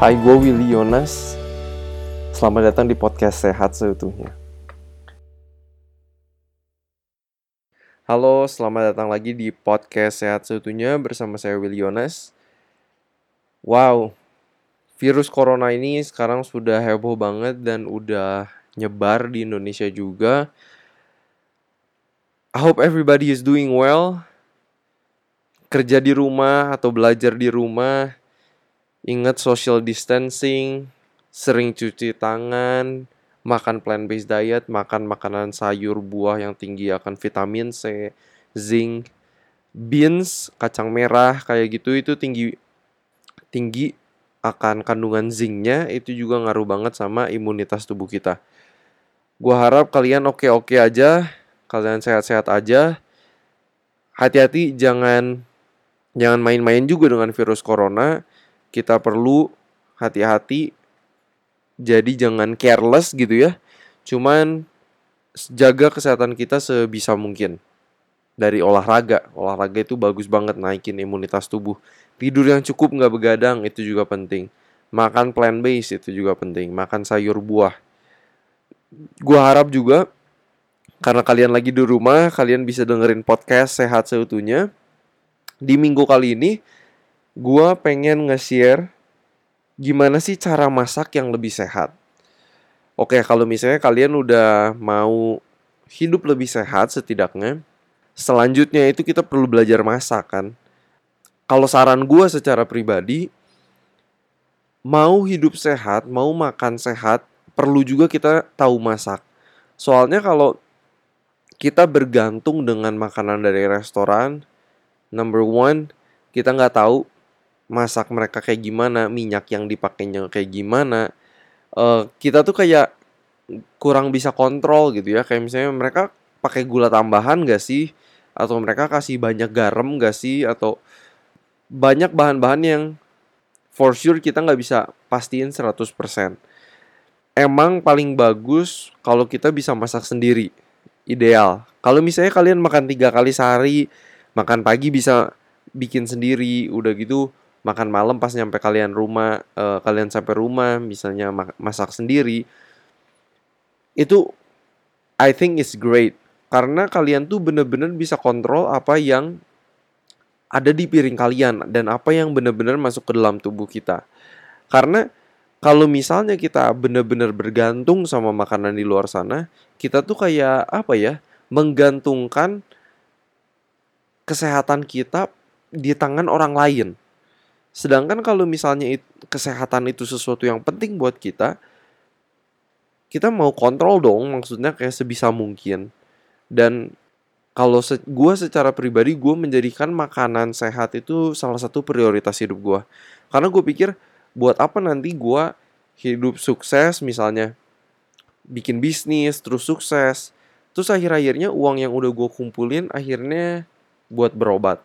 Hai, gue Willy Yonas. Selamat datang di podcast Sehat Seutuhnya. Halo, selamat datang lagi di podcast Sehat Seutuhnya bersama saya Willy Yonas. Wow, virus corona ini sekarang sudah heboh banget dan udah nyebar di Indonesia juga. I hope everybody is doing well. Kerja di rumah atau belajar di rumah, Ingat social distancing, sering cuci tangan, makan plant-based diet, makan makanan sayur buah yang tinggi akan vitamin C, zinc, beans, kacang merah kayak gitu itu tinggi tinggi akan kandungan zincnya itu juga ngaruh banget sama imunitas tubuh kita. Gua harap kalian oke-oke aja, kalian sehat-sehat aja. Hati-hati jangan jangan main-main juga dengan virus corona kita perlu hati-hati jadi jangan careless gitu ya. Cuman jaga kesehatan kita sebisa mungkin. Dari olahraga olahraga itu bagus banget naikin imunitas tubuh. Tidur yang cukup nggak begadang itu juga penting. Makan plant based itu juga penting. Makan sayur buah. Gua harap juga karena kalian lagi di rumah kalian bisa dengerin podcast sehat seutuhnya. Di minggu kali ini Gua pengen nge-share gimana sih cara masak yang lebih sehat. Oke, kalau misalnya kalian udah mau hidup lebih sehat setidaknya, selanjutnya itu kita perlu belajar masak kan. Kalau saran gue secara pribadi, mau hidup sehat, mau makan sehat, perlu juga kita tahu masak. Soalnya kalau kita bergantung dengan makanan dari restoran, number one, kita nggak tahu masak mereka kayak gimana, minyak yang dipakainya kayak gimana. Uh, kita tuh kayak kurang bisa kontrol gitu ya. Kayak misalnya mereka pakai gula tambahan gak sih? Atau mereka kasih banyak garam gak sih? Atau banyak bahan-bahan yang for sure kita nggak bisa pastiin 100%. Emang paling bagus kalau kita bisa masak sendiri. Ideal. Kalau misalnya kalian makan tiga kali sehari, makan pagi bisa bikin sendiri, udah gitu makan malam pas nyampe kalian rumah uh, kalian sampai rumah misalnya masak sendiri itu I think is great. Karena kalian tuh bener-bener bisa kontrol apa yang ada di piring kalian dan apa yang bener-bener masuk ke dalam tubuh kita. Karena kalau misalnya kita bener-bener bergantung sama makanan di luar sana kita tuh kayak apa ya menggantungkan kesehatan kita di tangan orang lain Sedangkan kalau misalnya it, kesehatan itu sesuatu yang penting buat kita, kita mau kontrol dong, maksudnya kayak sebisa mungkin. Dan kalau se gue secara pribadi gue menjadikan makanan sehat itu salah satu prioritas hidup gue. Karena gue pikir buat apa nanti gue hidup sukses misalnya bikin bisnis terus sukses terus akhir-akhirnya uang yang udah gue kumpulin akhirnya buat berobat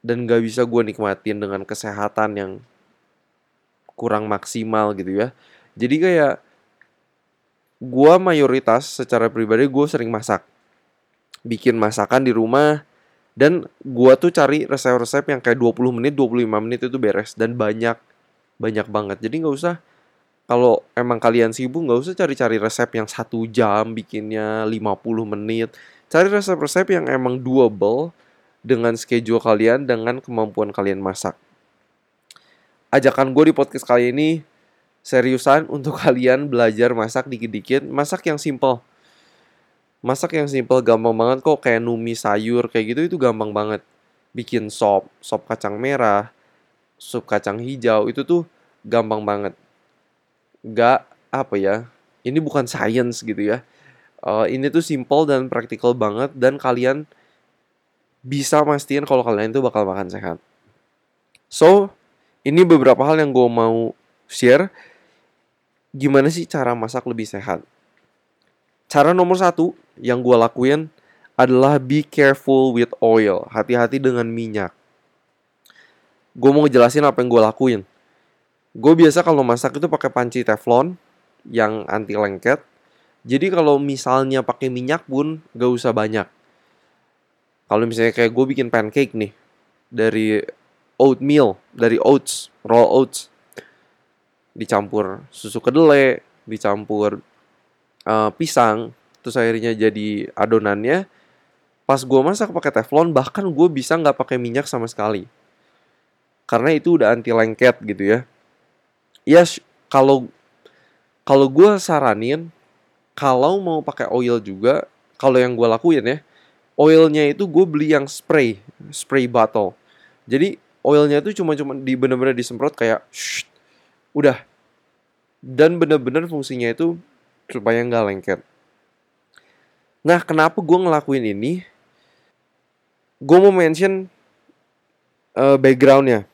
dan gak bisa gue nikmatin dengan kesehatan yang kurang maksimal gitu ya. Jadi kayak gue mayoritas secara pribadi gue sering masak. Bikin masakan di rumah dan gue tuh cari resep-resep yang kayak 20 menit 25 menit itu beres dan banyak banyak banget. Jadi nggak usah kalau emang kalian sibuk nggak usah cari-cari resep yang satu jam bikinnya 50 menit. Cari resep-resep yang emang doable dengan schedule kalian, dengan kemampuan kalian masak. Ajakan gue di podcast kali ini seriusan untuk kalian belajar masak dikit-dikit, masak yang simple. Masak yang simple gampang banget kok kayak numis sayur kayak gitu itu gampang banget. Bikin sop, sop kacang merah, sup kacang hijau itu tuh gampang banget. Gak apa ya? Ini bukan science gitu ya. Uh, ini tuh simple dan praktikal banget dan kalian bisa mastiin kalau kalian itu bakal makan sehat. So, ini beberapa hal yang gue mau share. Gimana sih cara masak lebih sehat? Cara nomor satu yang gue lakuin adalah be careful with oil. Hati-hati dengan minyak. Gue mau ngejelasin apa yang gue lakuin. Gue biasa kalau masak itu pakai panci teflon yang anti lengket. Jadi kalau misalnya pakai minyak pun gak usah banyak kalau misalnya kayak gue bikin pancake nih dari oatmeal, dari oats, raw oats. dicampur susu kedelai, dicampur uh, pisang, terus akhirnya jadi adonannya. Pas gue masak pakai teflon, bahkan gue bisa nggak pakai minyak sama sekali, karena itu udah anti lengket gitu ya. Ya kalau kalau gue saranin, kalau mau pakai oil juga, kalau yang gue lakuin ya, oilnya itu gue beli yang spray, spray bottle. Jadi oilnya itu cuma cuma di bener-bener disemprot kayak, shh, udah. Dan bener-bener fungsinya itu supaya nggak lengket. Nah, kenapa gue ngelakuin ini? Gue mau mention uh, backgroundnya.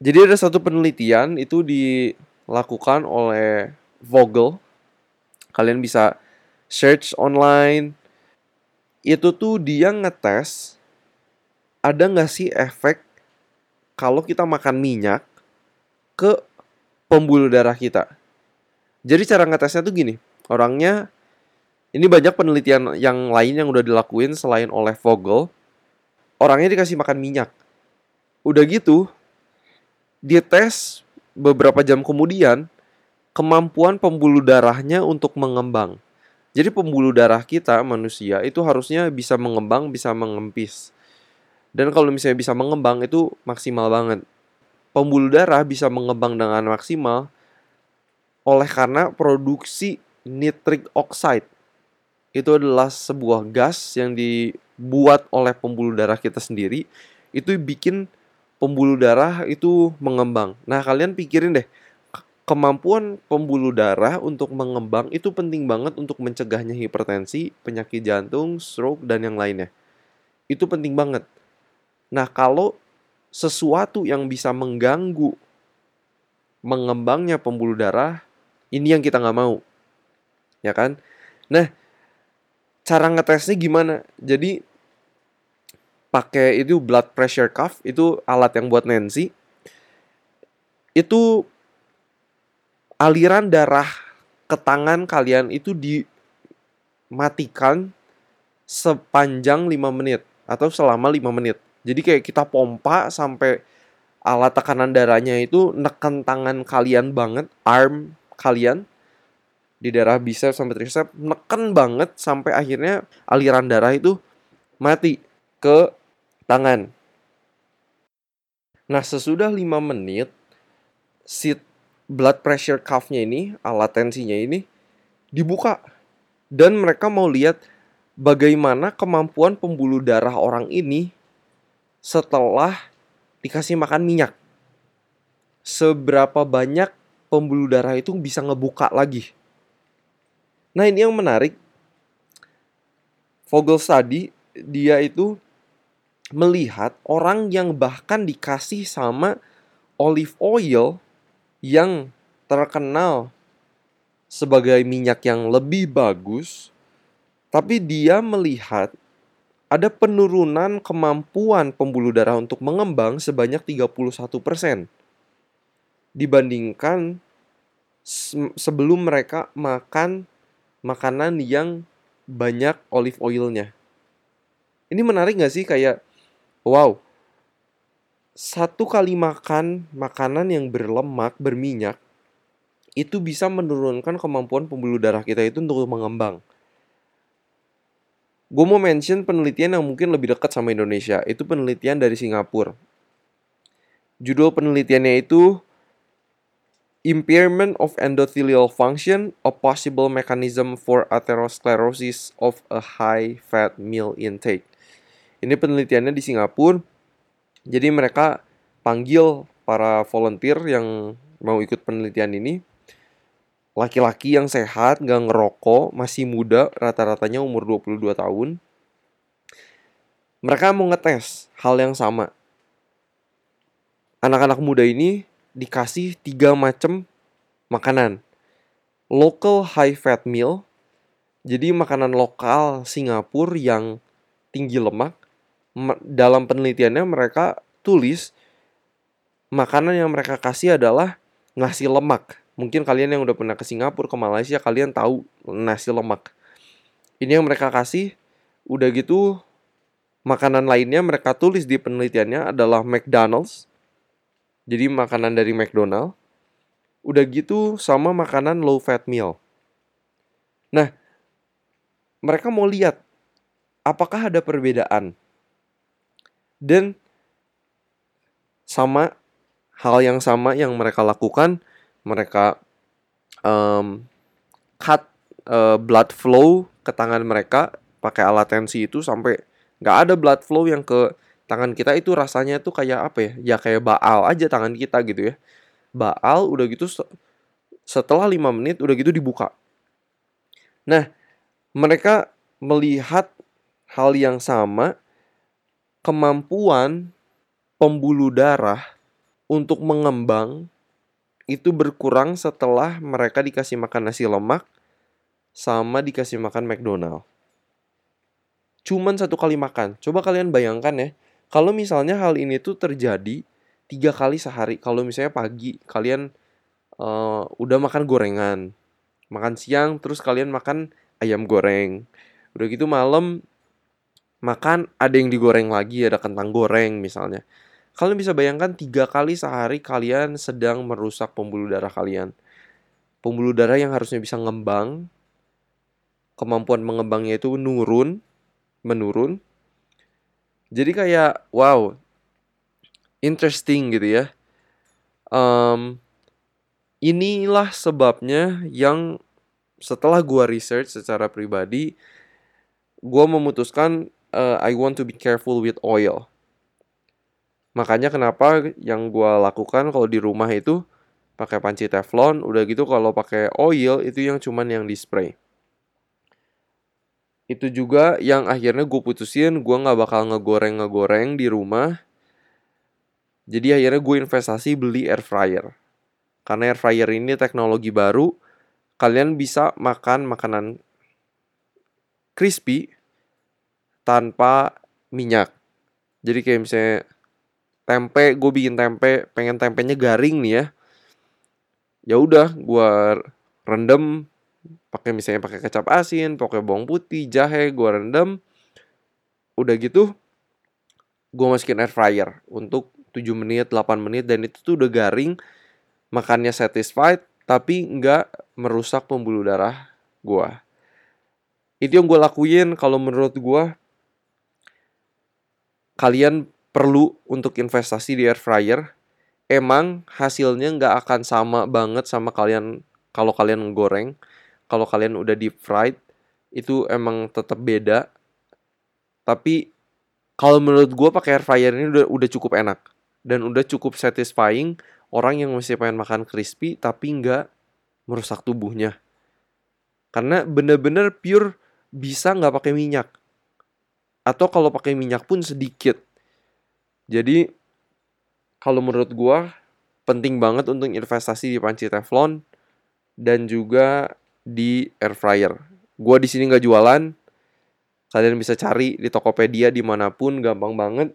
Jadi ada satu penelitian itu dilakukan oleh Vogel. Kalian bisa search online. Itu tuh dia ngetes ada nggak sih efek kalau kita makan minyak ke pembuluh darah kita. Jadi cara ngetesnya tuh gini, orangnya ini banyak penelitian yang lain yang udah dilakuin selain oleh Vogel. Orangnya dikasih makan minyak. Udah gitu, dites beberapa jam kemudian kemampuan pembuluh darahnya untuk mengembang. Jadi pembuluh darah kita manusia itu harusnya bisa mengembang, bisa mengempis. Dan kalau misalnya bisa mengembang itu maksimal banget. Pembuluh darah bisa mengembang dengan maksimal oleh karena produksi nitric oxide. Itu adalah sebuah gas yang dibuat oleh pembuluh darah kita sendiri. Itu bikin pembuluh darah itu mengembang. Nah, kalian pikirin deh, kemampuan pembuluh darah untuk mengembang itu penting banget untuk mencegahnya hipertensi, penyakit jantung, stroke, dan yang lainnya. Itu penting banget. Nah, kalau sesuatu yang bisa mengganggu mengembangnya pembuluh darah ini yang kita nggak mau. Ya kan? Nah, cara ngetesnya gimana? Jadi pakai itu blood pressure cuff itu alat yang buat Nancy. Itu aliran darah ke tangan kalian itu dimatikan sepanjang 5 menit atau selama 5 menit. Jadi kayak kita pompa sampai alat tekanan darahnya itu neken tangan kalian banget, arm kalian di daerah bisa sampai tricep neken banget sampai akhirnya aliran darah itu mati ke tangan. Nah, sesudah 5 menit si blood pressure cuff-nya ini, alat tensinya ini dibuka dan mereka mau lihat bagaimana kemampuan pembuluh darah orang ini setelah dikasih makan minyak. Seberapa banyak pembuluh darah itu bisa ngebuka lagi. Nah ini yang menarik. Vogel study dia itu melihat orang yang bahkan dikasih sama olive oil yang terkenal sebagai minyak yang lebih bagus, tapi dia melihat ada penurunan kemampuan pembuluh darah untuk mengembang sebanyak 31% dibandingkan sebelum mereka makan makanan yang banyak olive oilnya. Ini menarik gak sih kayak wow satu kali makan makanan yang berlemak berminyak itu bisa menurunkan kemampuan pembuluh darah kita itu untuk mengembang. Gue mau mention penelitian yang mungkin lebih dekat sama Indonesia. Itu penelitian dari Singapura. Judul penelitiannya itu Impairment of endothelial function, a possible mechanism for atherosclerosis of a high fat meal intake. Ini penelitiannya di Singapura. Jadi mereka panggil para volunteer yang mau ikut penelitian ini. Laki-laki yang sehat, gak ngerokok, masih muda, rata-ratanya umur 22 tahun. Mereka mau ngetes hal yang sama. Anak-anak muda ini dikasih tiga macam makanan. Local high fat meal, jadi makanan lokal Singapura yang tinggi lemak. Dalam penelitiannya mereka tulis makanan yang mereka kasih adalah nasi lemak. Mungkin kalian yang udah pernah ke Singapura, ke Malaysia, kalian tahu nasi lemak. Ini yang mereka kasih, udah gitu makanan lainnya mereka tulis di penelitiannya adalah McDonald's, jadi makanan dari McDonald. Udah gitu sama makanan low fat meal. Nah, mereka mau lihat apakah ada perbedaan. Dan sama hal yang sama yang mereka lakukan, mereka um, cut uh, blood flow ke tangan mereka pakai alat tensi itu sampai nggak ada blood flow yang ke tangan kita itu rasanya tuh kayak apa ya? Ya kayak baal aja tangan kita gitu ya. Baal udah gitu setelah lima menit udah gitu dibuka. Nah, mereka melihat hal yang sama kemampuan pembuluh darah untuk mengembang itu berkurang setelah mereka dikasih makan nasi lemak sama dikasih makan McDonald. Cuman satu kali makan. Coba kalian bayangkan ya, kalau misalnya hal ini tuh terjadi tiga kali sehari. Kalau misalnya pagi kalian uh, udah makan gorengan, makan siang terus kalian makan ayam goreng. Udah gitu malam makan ada yang digoreng lagi, ada kentang goreng misalnya. Kalian bisa bayangkan tiga kali sehari kalian sedang merusak pembuluh darah kalian. Pembuluh darah yang harusnya bisa ngembang, kemampuan mengembangnya itu nurun, menurun. Jadi kayak wow, interesting gitu ya. Um, inilah sebabnya yang setelah gua research secara pribadi, gua memutuskan uh, I want to be careful with oil Makanya kenapa yang gue lakukan kalau di rumah itu pakai panci teflon, udah gitu kalau pakai oil itu yang cuman yang di spray. Itu juga yang akhirnya gue putusin gue nggak bakal ngegoreng-ngegoreng di rumah. Jadi akhirnya gue investasi beli air fryer. Karena air fryer ini teknologi baru, kalian bisa makan makanan crispy tanpa minyak. Jadi kayak misalnya tempe gue bikin tempe pengen tempenya garing nih ya. Ya udah gue rendem pakai misalnya pakai kecap asin pakai bawang putih jahe gue rendem. Udah gitu gue masukin air fryer untuk 7 menit 8 menit dan itu tuh udah garing makannya satisfied tapi nggak merusak pembuluh darah gue itu yang gue lakuin kalau menurut gue kalian perlu untuk investasi di air fryer, emang hasilnya nggak akan sama banget sama kalian kalau kalian goreng. Kalau kalian udah deep fried, itu emang tetap beda. Tapi kalau menurut gue pakai air fryer ini udah udah cukup enak dan udah cukup satisfying orang yang masih pengen makan crispy tapi nggak merusak tubuhnya. Karena bener-bener pure bisa nggak pakai minyak. Atau kalau pakai minyak pun sedikit jadi kalau menurut gua penting banget untuk investasi di panci teflon dan juga di air fryer. Gua di sini nggak jualan. Kalian bisa cari di Tokopedia di mana pun, gampang banget.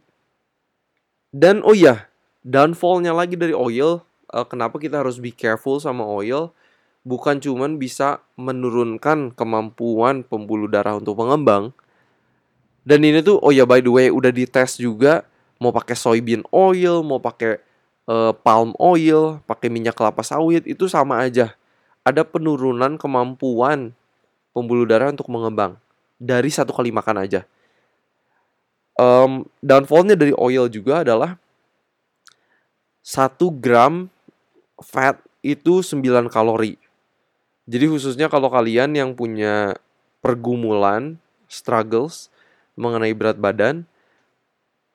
Dan oh iya, downfallnya lagi dari oil. Uh, kenapa kita harus be careful sama oil? Bukan cuman bisa menurunkan kemampuan pembuluh darah untuk mengembang. Dan ini tuh, oh ya by the way, udah dites juga mau pakai soybean oil, mau pakai uh, palm oil, pakai minyak kelapa sawit itu sama aja. Ada penurunan kemampuan pembuluh darah untuk mengembang dari satu kali makan aja. Um, downfallnya dari oil juga adalah satu gram fat itu 9 kalori. Jadi khususnya kalau kalian yang punya pergumulan, struggles mengenai berat badan,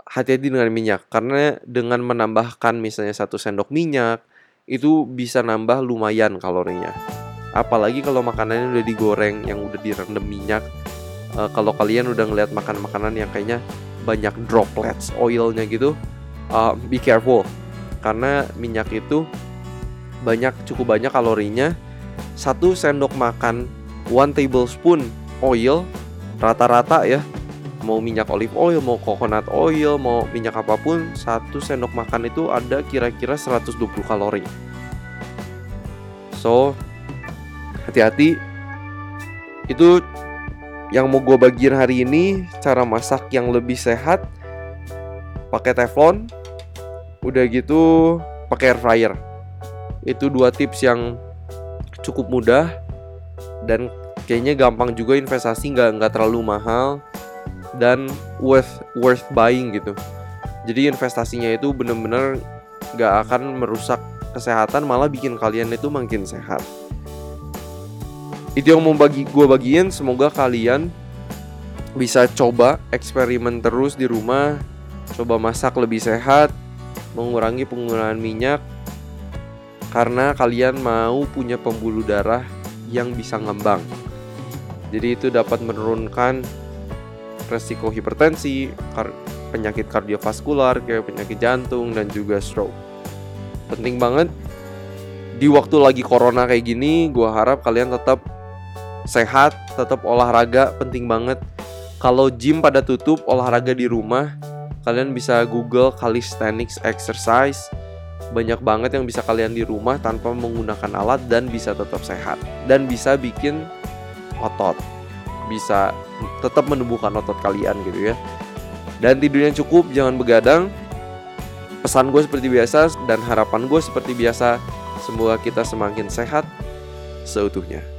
hati-hati dengan minyak karena dengan menambahkan misalnya satu sendok minyak itu bisa nambah lumayan kalorinya. Apalagi kalau makanannya udah digoreng yang udah direndam minyak. E, kalau kalian udah ngeliat makan makanan yang kayaknya banyak droplets oilnya gitu, uh, be careful karena minyak itu banyak cukup banyak kalorinya. Satu sendok makan one tablespoon oil rata-rata ya mau minyak olive oil, mau coconut oil, mau minyak apa pun, satu sendok makan itu ada kira-kira 120 kalori. So, hati-hati. Itu yang mau gue bagiin hari ini, cara masak yang lebih sehat. Pakai teflon, udah gitu pakai air fryer. Itu dua tips yang cukup mudah dan kayaknya gampang juga investasi nggak nggak terlalu mahal dan worth worth buying gitu. Jadi investasinya itu bener-bener nggak akan merusak kesehatan malah bikin kalian itu makin sehat. Itu yang mau bagi gue bagiin. Semoga kalian bisa coba eksperimen terus di rumah, coba masak lebih sehat, mengurangi penggunaan minyak, karena kalian mau punya pembuluh darah yang bisa ngembang. Jadi itu dapat menurunkan resiko hipertensi, penyakit kardiovaskular kayak penyakit jantung dan juga stroke. Penting banget di waktu lagi corona kayak gini, gue harap kalian tetap sehat, tetap olahraga penting banget kalau gym pada tutup, olahraga di rumah, kalian bisa Google calisthenics exercise. Banyak banget yang bisa kalian di rumah tanpa menggunakan alat dan bisa tetap sehat dan bisa bikin otot. Bisa tetap menumbuhkan otot kalian gitu ya. Dan tidurnya cukup, jangan begadang. Pesan gue seperti biasa dan harapan gue seperti biasa. Semoga kita semakin sehat seutuhnya.